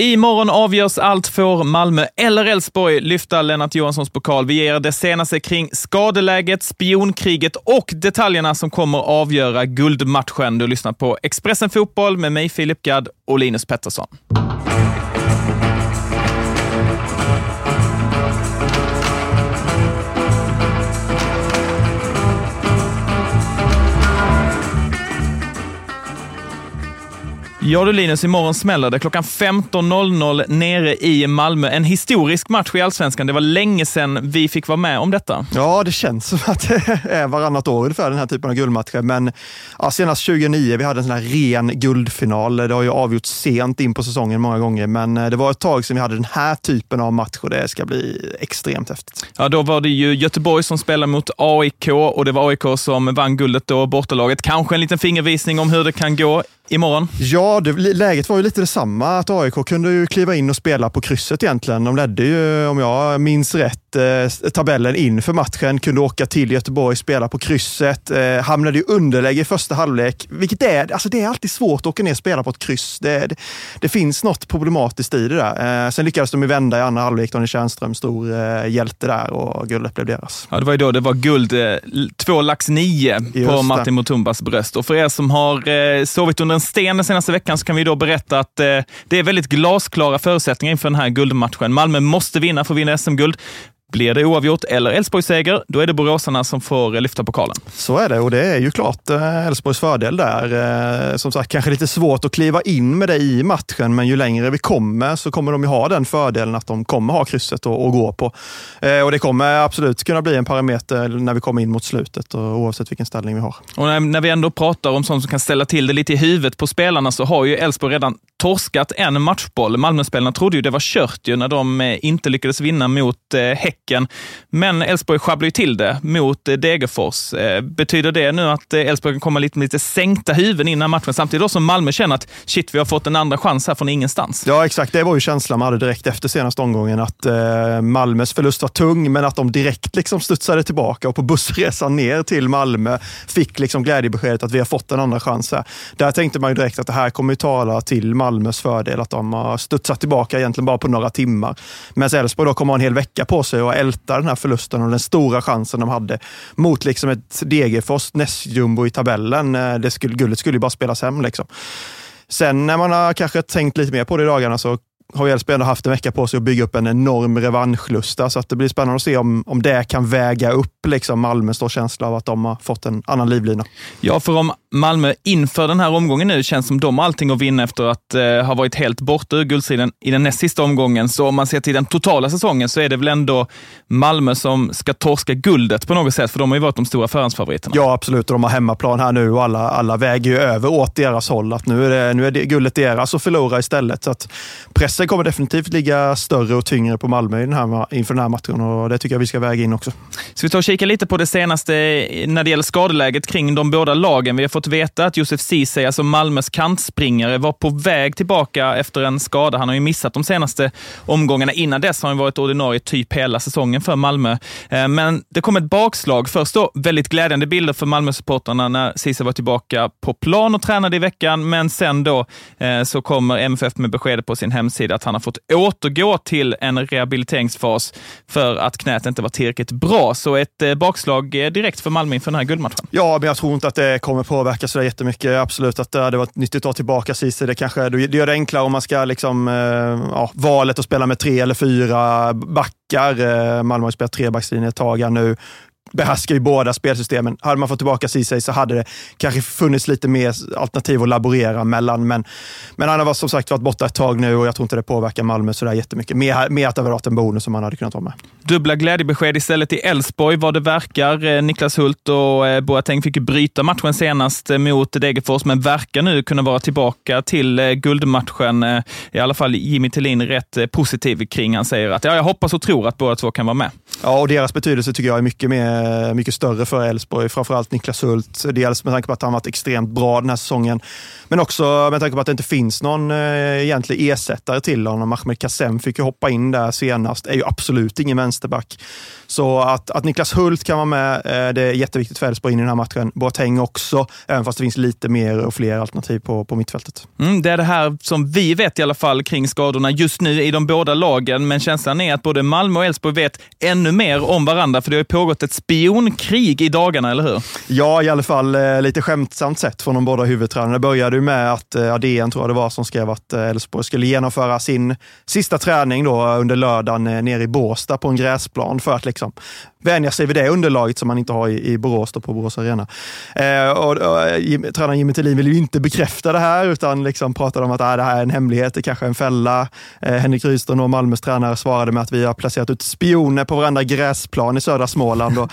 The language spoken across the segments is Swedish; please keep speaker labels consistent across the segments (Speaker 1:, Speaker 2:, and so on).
Speaker 1: Imorgon avgörs allt. Får Malmö eller Elfsborg lyfta Lennart Johanssons pokal? Vi ger det senaste kring skadeläget, spionkriget och detaljerna som kommer avgöra guldmatchen. Du lyssnar på Expressen Fotboll med mig, Filip Gadd och Linus Pettersson. Ja du Linus, imorgon smäller det klockan 15.00 nere i Malmö. En historisk match i Allsvenskan. Det var länge sedan vi fick vara med om detta.
Speaker 2: Ja, det känns som att det är varannat år ungefär den här typen av guldmatcher. Men ja, senast 2009, vi hade en sån här ren guldfinal. Det har ju avgjorts sent in på säsongen många gånger, men eh, det var ett tag sedan vi hade den här typen av match och det ska bli extremt häftigt.
Speaker 1: Ja, då var det ju Göteborg som spelade mot AIK och det var AIK som vann guldet då, bortalaget. Kanske en liten fingervisning om hur det kan gå imorgon?
Speaker 2: Ja, det, läget var ju lite detsamma. Att AIK kunde ju kliva in och spela på krysset egentligen. De ledde ju, om jag minns rätt, eh, tabellen inför matchen. Kunde åka till Göteborg, spela på krysset. Eh, hamnade i underläge i första halvlek, vilket är, alltså det är alltid svårt att åka ner och spela på ett kryss. Det, det, det finns något problematiskt i det där. Eh, sen lyckades de ju vända i andra halvlek. Daniel Tjärnström, stor eh, hjälte där och guldet blev deras.
Speaker 1: Ja, det var ju då det var guld, eh, två lax nio på Martin Mutumbas bröst. Och för er som har eh, sovit under en sten den senaste veckan så kan vi då berätta att eh, det är väldigt glasklara förutsättningar inför den här guldmatchen. Malmö måste vinna för att vinna SM-guld. Blir det oavgjort eller Elfsborgs seger, då är det boråsarna som får lyfta pokalen.
Speaker 2: Så är det och det är ju klart eh, Elfsborgs fördel där. Eh, som sagt, kanske lite svårt att kliva in med det i matchen, men ju längre vi kommer så kommer de ju ha den fördelen att de kommer ha krysset att gå på. Eh, och det kommer absolut kunna bli en parameter när vi kommer in mot slutet, oavsett vilken ställning vi har.
Speaker 1: Och när vi ändå pratar om sånt som kan ställa till det lite i huvudet på spelarna så har ju Elfsborg redan torskat en matchboll. Malmöspelarna trodde ju det var kört ju när de inte lyckades vinna mot Häcken Häcken. Men Elfsborg sjabblar ju till det mot eh, Degerfors. Eh, betyder det nu att eh, Elfsborg kan komma lite med lite sänkta huvuden innan matchen, samtidigt som Malmö känner att shit, vi har fått en andra chans här från ingenstans?
Speaker 2: Ja, exakt. Det var ju känslan man hade direkt efter senaste omgången, att Malmös förlust var tung, men att de direkt liksom studsade tillbaka och på bussresan ner till Malmö fick liksom glädjebeskedet att vi har fått en andra chans här. Där tänkte man ju direkt att det här kommer ju tala till Malmös fördel, att de har studsat tillbaka egentligen bara på några timmar. Medan Elfsborg då kommer ha en hel vecka på sig och älta den här förlusten och den stora chansen de hade mot liksom ett Degerfors nästjumbo i tabellen. Eh, det skulle, guldet skulle ju bara spelas hem. Liksom. Sen när man har kanske tänkt lite mer på det i dagarna så har Elfsborg ändå haft en vecka på sig att bygga upp en enorm revanschlusta. Så att det blir spännande att se om, om det kan väga upp liksom Malmös känsla av att de har fått en annan livlina.
Speaker 1: Ja, för om Malmö inför den här omgången nu känns som de har allting att vinna efter att eh, ha varit helt borta ur guldstriden i den näst sista omgången. Så om man ser till den totala säsongen så är det väl ändå Malmö som ska torska guldet på något sätt, för de har ju varit de stora förhandsfavoriterna.
Speaker 2: Ja, absolut. Och de har hemmaplan här nu och alla, alla väger ju över åt deras håll. Att nu är, det, nu är det guldet deras och förlora istället. Så att pressen kommer definitivt ligga större och tyngre på Malmö i den här, inför den här matchen och det tycker jag vi ska väga in också.
Speaker 1: Så vi tar och kika lite på det senaste när det gäller skadeläget kring de båda lagen. Vi har fått veta att Josef Ceesay, alltså Malmös kantspringare, var på väg tillbaka efter en skada. Han har ju missat de senaste omgångarna. Innan dess har han varit ordinarie typ hela säsongen för Malmö. Eh, men det kom ett bakslag. Först då väldigt glädjande bilder för Malmö-supportrarna när Ceesay var tillbaka på plan och tränade i veckan, men sen då eh, så kommer MFF med beskedet på sin hemsida att han har fått återgå till en rehabiliteringsfas för att knät inte var tillräckligt bra. Så ett eh, bakslag direkt för Malmö inför den här guldmatchen.
Speaker 2: Ja, men jag tror inte att det kommer påverka så jättemycket. Absolut att det hade varit nyttigt att ha tillbaka Ceesay. Det kanske det gör det enklare om man ska liksom, eh, ja, valet att spela med tre eller fyra backar. Eh, Malmö har spelat trebackslinje ett tag här nu behärskar ju båda spelsystemen. Hade man fått tillbaka Ceesay så hade det kanske funnits lite mer alternativ att laborera mellan. Men, men han har som sagt varit borta ett tag nu och jag tror inte det påverkar Malmö sådär jättemycket. Mer, mer att det hade varit en bonus som man hade kunnat ha med.
Speaker 1: Dubbla glädjebesked istället i Elfsborg vad det verkar. Eh, Niklas Hult och eh, Boateng fick ju bryta matchen senast eh, mot Degerfors, men verkar nu kunna vara tillbaka till guldmatchen. I alla fall Jimmy Tillin rätt positiv kring. Han säger att ja, jag hoppas och tror att båda två kan vara med.
Speaker 2: Ja, och deras betydelse tycker jag är mycket mer Eh, mycket större för Elfsborg. Framförallt Niklas Hult. Dels med tanke på att han varit extremt bra den här säsongen. Men också med tanke på att det inte finns någon eh, egentlig ersättare till honom. Ahmed Kassem fick ju hoppa in där senast. Är ju absolut ingen vänsterback. Så att, att Niklas Hult kan vara med, eh, det är jätteviktigt för Elfsborg in i den här matchen. Boateng också, även fast det finns lite mer och fler alternativ på, på mittfältet.
Speaker 1: Mm, det är det här som vi vet i alla fall kring skadorna just nu i de båda lagen, men känslan är att både Malmö och Elfsborg vet ännu mer om varandra, för det har ju pågått ett spionkrig i dagarna, eller hur?
Speaker 2: Ja, i alla fall eh, lite skämtsamt sett från de båda huvudtränarna. Det började ju med att eh, DN, tror jag det var, som skrev att eh, Elfsborg skulle genomföra sin sista träning då eh, under lördagen eh, nere i Båstad på en gräsplan för att liksom vänja sig vid det underlaget som man inte har i, i Borås, då på Borås Arena. Eh, och, och, eh, tränaren Jimmy Tillin vill ju inte bekräfta det här, utan liksom pratade om att äh, det här är en hemlighet, det kanske är en fälla. Eh, Henrik Rydström och Malmös tränare svarade med att vi har placerat ut spioner på varandra gräsplan i södra Småland. Och,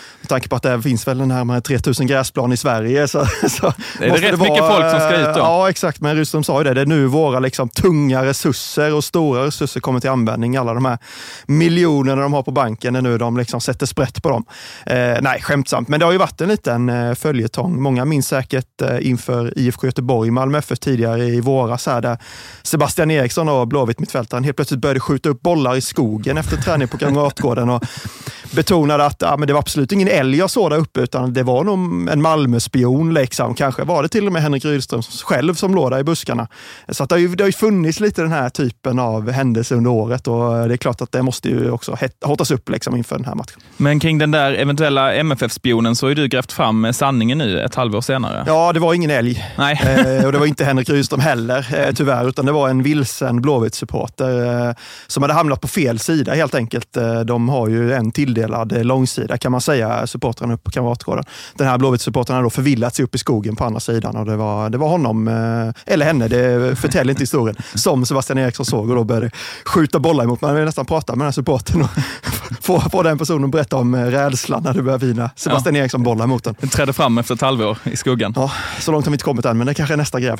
Speaker 2: med tanke på att det finns väl närmare 3000 gräsplan i Sverige. Så, så
Speaker 1: det är det rätt det mycket folk som ska ut då.
Speaker 2: Ja, exakt. Men Rydström sa ju det. Det är nu våra liksom, tunga resurser och stora resurser kommer till användning. Alla de här miljonerna de har på banken, är nu de liksom sätter sprätt på dem. Eh, nej, skämtsamt. Men det har ju varit en liten eh, följetong. Många minns säkert eh, inför IFK Göteborg, Malmö FF tidigare i våras, här, där Sebastian Eriksson och Blåvitt mittfältaren helt plötsligt började skjuta upp bollar i skogen efter träning på Kamratgården och betonade att ja, men det var absolut ingen älg jag såg där uppe, utan det var nog en Malmö-spion. Liksom. Kanske var det till och med Henrik Rydström själv som låg där i buskarna. Så att det, har ju, det har ju funnits lite den här typen av händelser under året och det är klart att det måste ju också hotas upp liksom inför den här matchen.
Speaker 1: Men kring den där eventuella MFF-spionen så har ju du grävt fram sanningen nu ett halvår senare.
Speaker 2: Ja, det var ingen älg.
Speaker 1: Nej.
Speaker 2: Eh, och det var inte Henrik Rydström heller, eh, tyvärr, utan det var en vilsen Blåvitt-supporter eh, som hade hamnat på fel sida helt enkelt. Eh, de har ju en tilldelad långsida kan man säga, supportrarna upp på Kamratgården. Den här Blåvitt-supportern hade då förvillat sig upp i skogen på andra sidan och det var, det var honom, eh, eller henne, det förtäljer inte historien, som Sebastian Eriksson såg och då började skjuta bollar emot. Man vill nästan prata med den här supporten och få, få den personen att berätta om rädslan när det börjar vina Sebastian ja. Eriksson bollar mot den.
Speaker 1: Den trädde fram efter ett halvår i skuggan.
Speaker 2: Ja, så långt har vi inte kommit än, men det kanske är nästa gräv.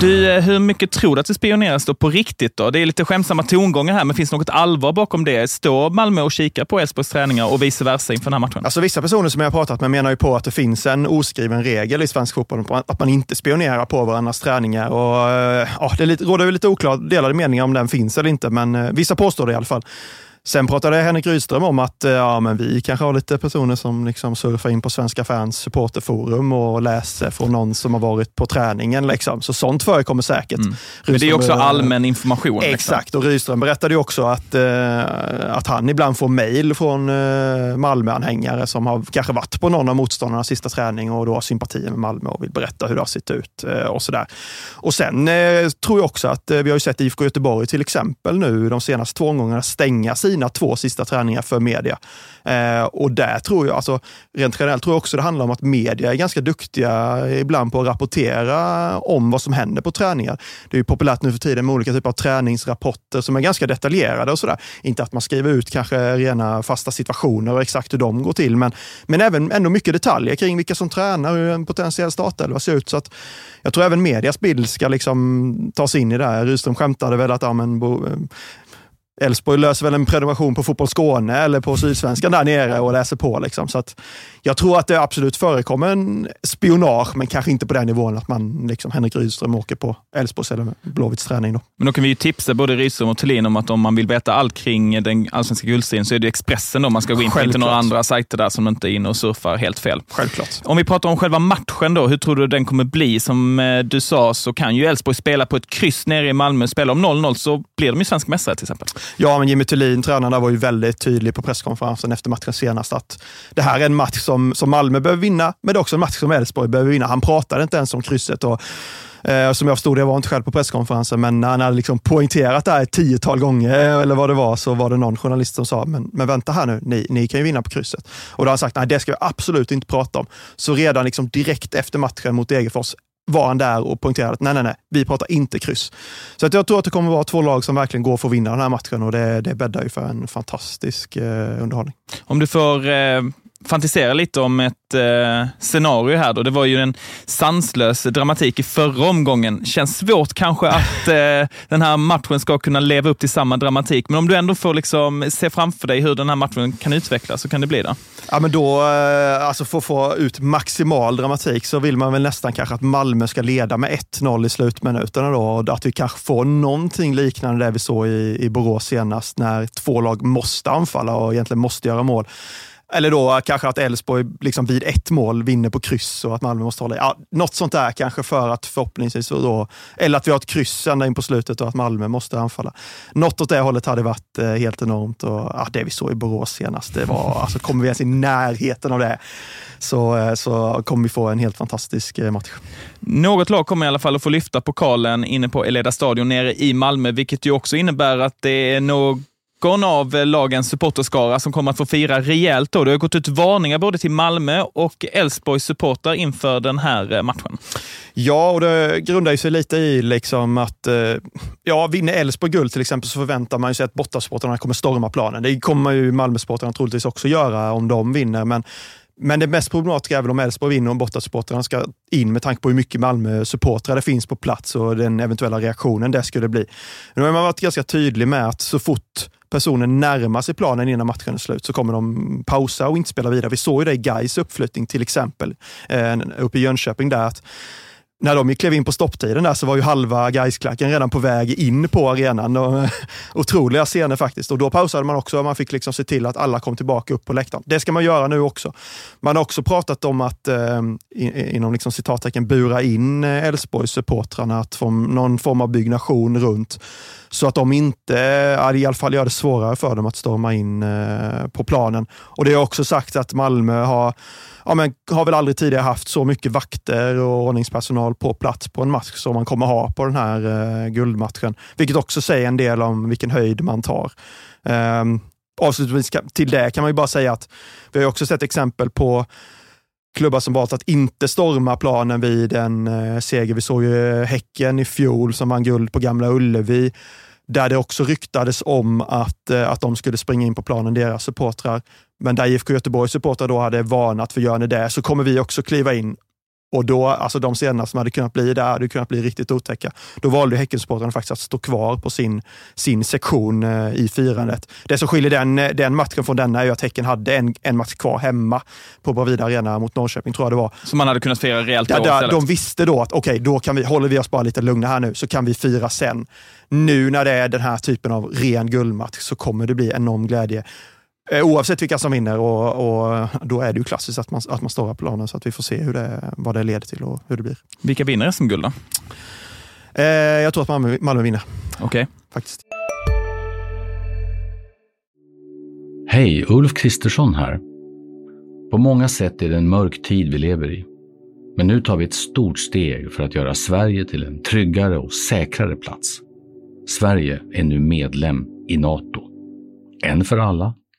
Speaker 1: Du, eh, hur mycket tror du att det spioneras då på riktigt? då? Det är lite skämtsamma tongångar här, men finns det något allvar bakom det? Står Malmö och kikar på Elfsborgs träningar och vice versa inför den här matchen?
Speaker 2: Alltså, vissa personer som jag har pratat med menar ju på att det finns en oskriven regel i svensk fotboll att man inte spionerar på varandras träningar. Och, eh, ja, det råder lite oklara delade meningar om den finns eller inte, men eh, vissa påstår det i alla fall. Sen pratade Henrik Rydström om att eh, ja, men vi kanske har lite personer som liksom surfar in på Svenska fans supporterforum och läser från någon som har varit på träningen. Liksom. Så sånt förekommer säkert. Mm.
Speaker 1: Men det är också allmän information.
Speaker 2: Liksom. Exakt, liksom. och Rydström berättade också att, eh, att han ibland får mejl från eh, Malmö-anhängare som har kanske varit på någon av motståndarnas sista träning och då har sympatier med Malmö och vill berätta hur det har sett ut eh, och sådär. Och sen eh, tror jag också att eh, vi har sett IFK Göteborg till exempel nu de senaste två omgångarna stänga sina sina två sista träningar för media. Eh, och där tror jag, alltså, rent generellt tror jag också det handlar om att media är ganska duktiga ibland på att rapportera om vad som händer på träningar. Det är ju populärt nu för tiden med olika typer av träningsrapporter som är ganska detaljerade och sådär. Inte att man skriver ut kanske rena fasta situationer och exakt hur de går till, men, men även ändå mycket detaljer kring vilka som tränar, hur en potentiell startelva ser ut. Så att jag tror även medias bild ska liksom tas in i det här. Rydström skämtade väl att ja, men, Elfsborg löser väl en prenumeration på Fotboll Skåne eller på Sydsvenskan där nere och läser på. Liksom. Så att jag tror att det absolut förekommer en spionage, men kanske inte på den nivån att man, liksom Henrik Rydström åker på Elfsborgs eller Blåvitts träning. Då.
Speaker 1: Men då kan vi ju tipsa både Rydström och Thulin om att om man vill veta allt kring den allsvenska guldstriden så är det Expressen då man ska gå in på, inte några andra sajter där som inte är inne och surfar helt fel.
Speaker 2: Självklart.
Speaker 1: Om vi pratar om själva matchen då, hur tror du den kommer bli? Som eh, du sa så kan ju Elfsborg spela på ett kryss nere i Malmö. Spela om 0-0 så blir de ju svensk mästare till exempel.
Speaker 2: Ja, men Jimmy Thulin, tränaren där, var ju väldigt tydlig på presskonferensen efter matchen senast att det här är en match som, som Malmö behöver vinna, men det är också en match som Elfsborg behöver vinna. Han pratade inte ens om krysset. Och Eh, som jag förstod det, jag var inte själv på presskonferensen, men när han hade liksom poängterat det här ett tiotal gånger, eh, eller vad det var, så var det någon journalist som sa, men, men vänta här nu, ni, ni kan ju vinna på krysset. Och då har han sagt, nej det ska vi absolut inte prata om. Så redan liksom direkt efter matchen mot Degerfors var han där och poängterade att nej, nej, nej, vi pratar inte kryss. Så att jag tror att det kommer att vara två lag som verkligen går för att vinna den här matchen och det, det bäddar ju för en fantastisk eh, underhållning.
Speaker 1: Om du får eh, fantisera lite om ett eh, scenario här då. Det var ju en sanslös dramatik i förra omgången. Känns svårt kanske att eh, den här matchen ska kunna leva upp till samma dramatik. Men om du ändå får liksom se framför dig hur den här matchen kan utvecklas så kan det bli det.
Speaker 2: Ja, men då, eh, alltså för att få ut maximal dramatik så vill man väl nästan kanske att Malmö ska leda med 1-0 i slutminuterna då. Och att vi kanske får någonting liknande det vi såg i, i Borås senast när två lag måste anfalla och egentligen måste göra mål. Eller då eh, kanske att Elfsborg liksom vid ett mål vinner på kryss och att Malmö måste hålla ja, Något sånt där kanske för att förhoppningsvis då, eller att vi har ett kryss ända in på slutet och att Malmö måste anfalla. Något åt det hållet hade varit eh, helt enormt och ja, det vi såg i Borås senast, det var, alltså kommer vi ens i närheten av det så, eh, så kommer vi få en helt fantastisk match.
Speaker 1: Något lag kommer i alla fall att få lyfta pokalen inne på Eleda stadion nere i Malmö, vilket ju också innebär att det är något någon av eh, lagens supporterskara som kommer att få fira rejält. Då. Det har gått ut varningar både till Malmö och Elfsborgs supportrar inför den här eh, matchen.
Speaker 2: Ja, och det grundar sig lite i liksom att eh, ja, vinner Elfsborg guld till exempel så förväntar man sig att bortasupportrarna kommer storma planen. Det kommer ju Malmösupportrarna troligtvis också göra om de vinner, men men det mest problematiska är väl om Elfsborg vinner och bortasupportrarna ska in med tanke på hur mycket Malmö-supportrar det finns på plats och den eventuella reaktionen det skulle bli. Nu har man varit ganska tydlig med att så fort personen närmar sig planen innan matchen är slut så kommer de pausa och inte spela vidare. Vi såg ju det i Gais uppflyttning till exempel, eh, uppe i Jönköping där. Att när de klev in på stopptiden där så var ju halva Gaisklacken redan på väg in på arenan. Och, eh, otroliga scener faktiskt. Och då pausade man också. Man fick liksom se till att alla kom tillbaka upp på läktaren. Det ska man göra nu också. Man har också pratat om att, eh, inom liksom citattecken, bura in eh, Elfsborgs supportrarna, att få någon form av byggnation runt. Så att de inte, eh, i alla fall gör det svårare för dem att storma in eh, på planen. Och det är också sagt att Malmö har ja, men har väl aldrig tidigare haft så mycket vakter och ordningspersonal på plats på en match som man kommer ha på den här eh, guldmatchen. Vilket också säger en del om vilken höjd man tar. Eh, avslutningsvis till det kan man ju bara säga att vi har också sett exempel på klubbar som valt att inte storma planen vid en eh, seger. Vi såg ju Häcken i fjol som vann guld på Gamla Ullevi där det också ryktades om att, eh, att de skulle springa in på planen, deras supportrar. Men där IFK Göteborgs supportrar då hade varnat för gör ni det så kommer vi också kliva in och då, alltså de scenerna som hade kunnat bli där, hade kunnat bli riktigt otäcka. Då valde Häckensupportrarna faktiskt att stå kvar på sin, sin sektion eh, i firandet. Det som skiljer den, den matchen från denna är att Häcken hade en, en match kvar hemma på Bravida Arena mot Norrköping, tror jag det var.
Speaker 1: Så man hade kunnat fira rejält där,
Speaker 2: där, De visste då att okej, okay, då kan vi, håller vi oss bara lite lugna här nu, så kan vi fira sen. Nu när det är den här typen av ren guldmatch så kommer det bli enorm glädje. Eh, oavsett vilka som vinner och, och, då är det ju klassiskt att man, att man står på planen så att vi får se hur det, vad det leder till och hur det blir.
Speaker 1: Vilka vinner SM-guld då?
Speaker 2: Eh, jag tror att Malmö, Malmö vinner.
Speaker 1: Okej. Okay.
Speaker 2: Faktiskt.
Speaker 3: Hej, Ulf Kristersson här. På många sätt är det en mörk tid vi lever i. Men nu tar vi ett stort steg för att göra Sverige till en tryggare och säkrare plats. Sverige är nu medlem i Nato. En för alla,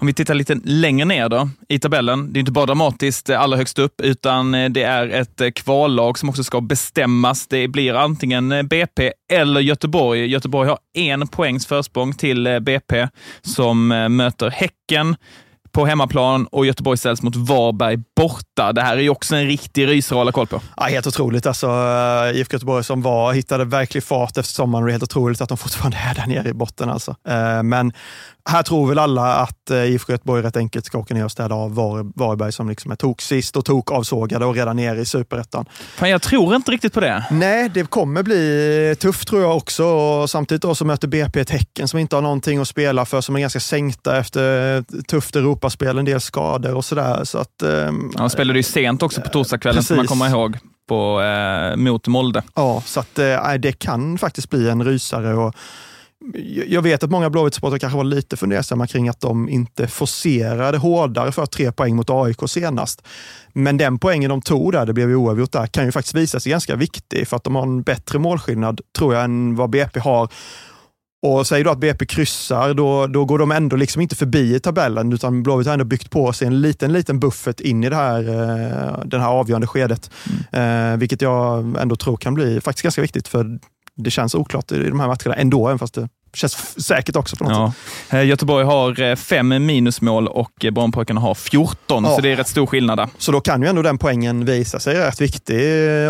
Speaker 1: Om vi tittar lite längre ner då i tabellen. Det är inte bara dramatiskt eh, allra högst upp, utan eh, det är ett eh, kvallag som också ska bestämmas. Det blir antingen BP eller Göteborg. Göteborg har en poängs försprång till BP som möter Häcken på hemmaplan och Göteborg ställs mot Varberg borta. Det här är ju också en riktig rysare att hålla koll på.
Speaker 2: Ja, helt otroligt. Alltså, IFK Göteborg som var, hittade verklig fart efter sommaren och det är helt otroligt att de fortfarande är där nere i botten. Alltså. Men här tror väl alla att eh, IFK Göteborg rätt enkelt ska åka ner och städa av Var, Varberg som liksom är tok sist och tok avsågade och redan nere i superettan.
Speaker 1: Fan, jag tror inte riktigt på det.
Speaker 2: Nej, det kommer bli tufft tror jag också. Och samtidigt då så möter BP ett Häcken som inte har någonting att spela för, som är ganska sänkta efter tufft Europaspel, en del skador och sådär. Så att, eh,
Speaker 1: Ja, de spelade ju sent också på torsdagskvällen, ska man komma ihåg, på, eh, mot Molde.
Speaker 2: Ja, så att, eh, det kan faktiskt bli en rysare. Och jag vet att många Blåvitt-supportrar kanske var lite fundersamma kring att de inte forcerade hårdare för tre poäng mot AIK senast. Men den poängen de tog där, det blev ju oavgjort där, kan ju faktiskt visa sig ganska viktig för att de har en bättre målskillnad, tror jag, än vad BP har. Och säger du att BP kryssar, då, då går de ändå liksom inte förbi i tabellen, utan Blåvitt har ändå byggt på sig en liten, liten buffert in i det här, eh, det här avgörande skedet. Eh, vilket jag ändå tror kan bli faktiskt ganska viktigt, för det känns oklart i de här matcherna ändå, även fast det känns säkert också på något sätt.
Speaker 1: Ja. Eh, Göteborg har eh, fem minusmål och eh, Brommapojkarna har 14,
Speaker 2: Ja.
Speaker 1: så det är rätt stor skillnad där.
Speaker 2: Så då kan ju ändå den poängen visa sig rätt viktig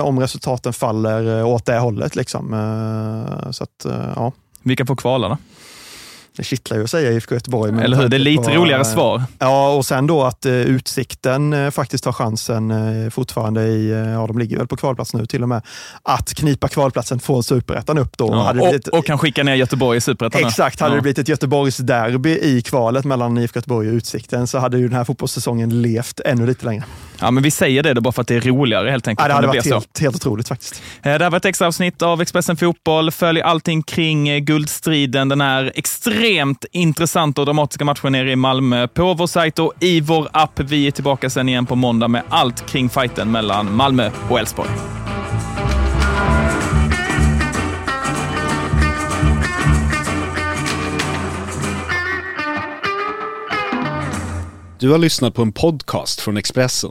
Speaker 2: om resultaten faller åt det hållet. Liksom. Så att, ja,
Speaker 1: Vilka får kvala då?
Speaker 2: Det kittlar ju att säga IFK Göteborg.
Speaker 1: Eller hur? Det är lite
Speaker 2: på,
Speaker 1: roligare
Speaker 2: eh,
Speaker 1: svar.
Speaker 2: Ja, och sen då att eh, Utsikten eh, faktiskt har chansen fortfarande i, ja de ligger väl på kvalplats nu till och med, att knipa kvalplatsen från superettan upp då.
Speaker 1: Ja.
Speaker 2: Det blivit-
Speaker 1: Och, och kan skicka ner Göteborg i Superettan.
Speaker 2: Exakt, hade
Speaker 1: Ja.
Speaker 2: det blivit ett Göteborgsderby i kvalet mellan IFK Göteborg och Utsikten så hade ju den här fotbollssäsongen levt ännu lite längre.
Speaker 1: Ja, men vi säger det då bara för att det är roligare helt enkelt.
Speaker 2: Ja, det hade
Speaker 1: blir
Speaker 2: varit
Speaker 1: så.
Speaker 2: helt, helt otroligt faktiskt.
Speaker 1: Eh, Det här var ett extra avsnitt av Expressen Fotboll. Följ allting kring eh, guldstriden. Den här extremt intressanta och dramatiska matchen nere i Malmö på vår sajt och i vår app. Vi är tillbaka sen igen på måndag med allt kring fighten mellan Malmö och Elfsborg.
Speaker 4: Du har lyssnat på en podcast från Expressen.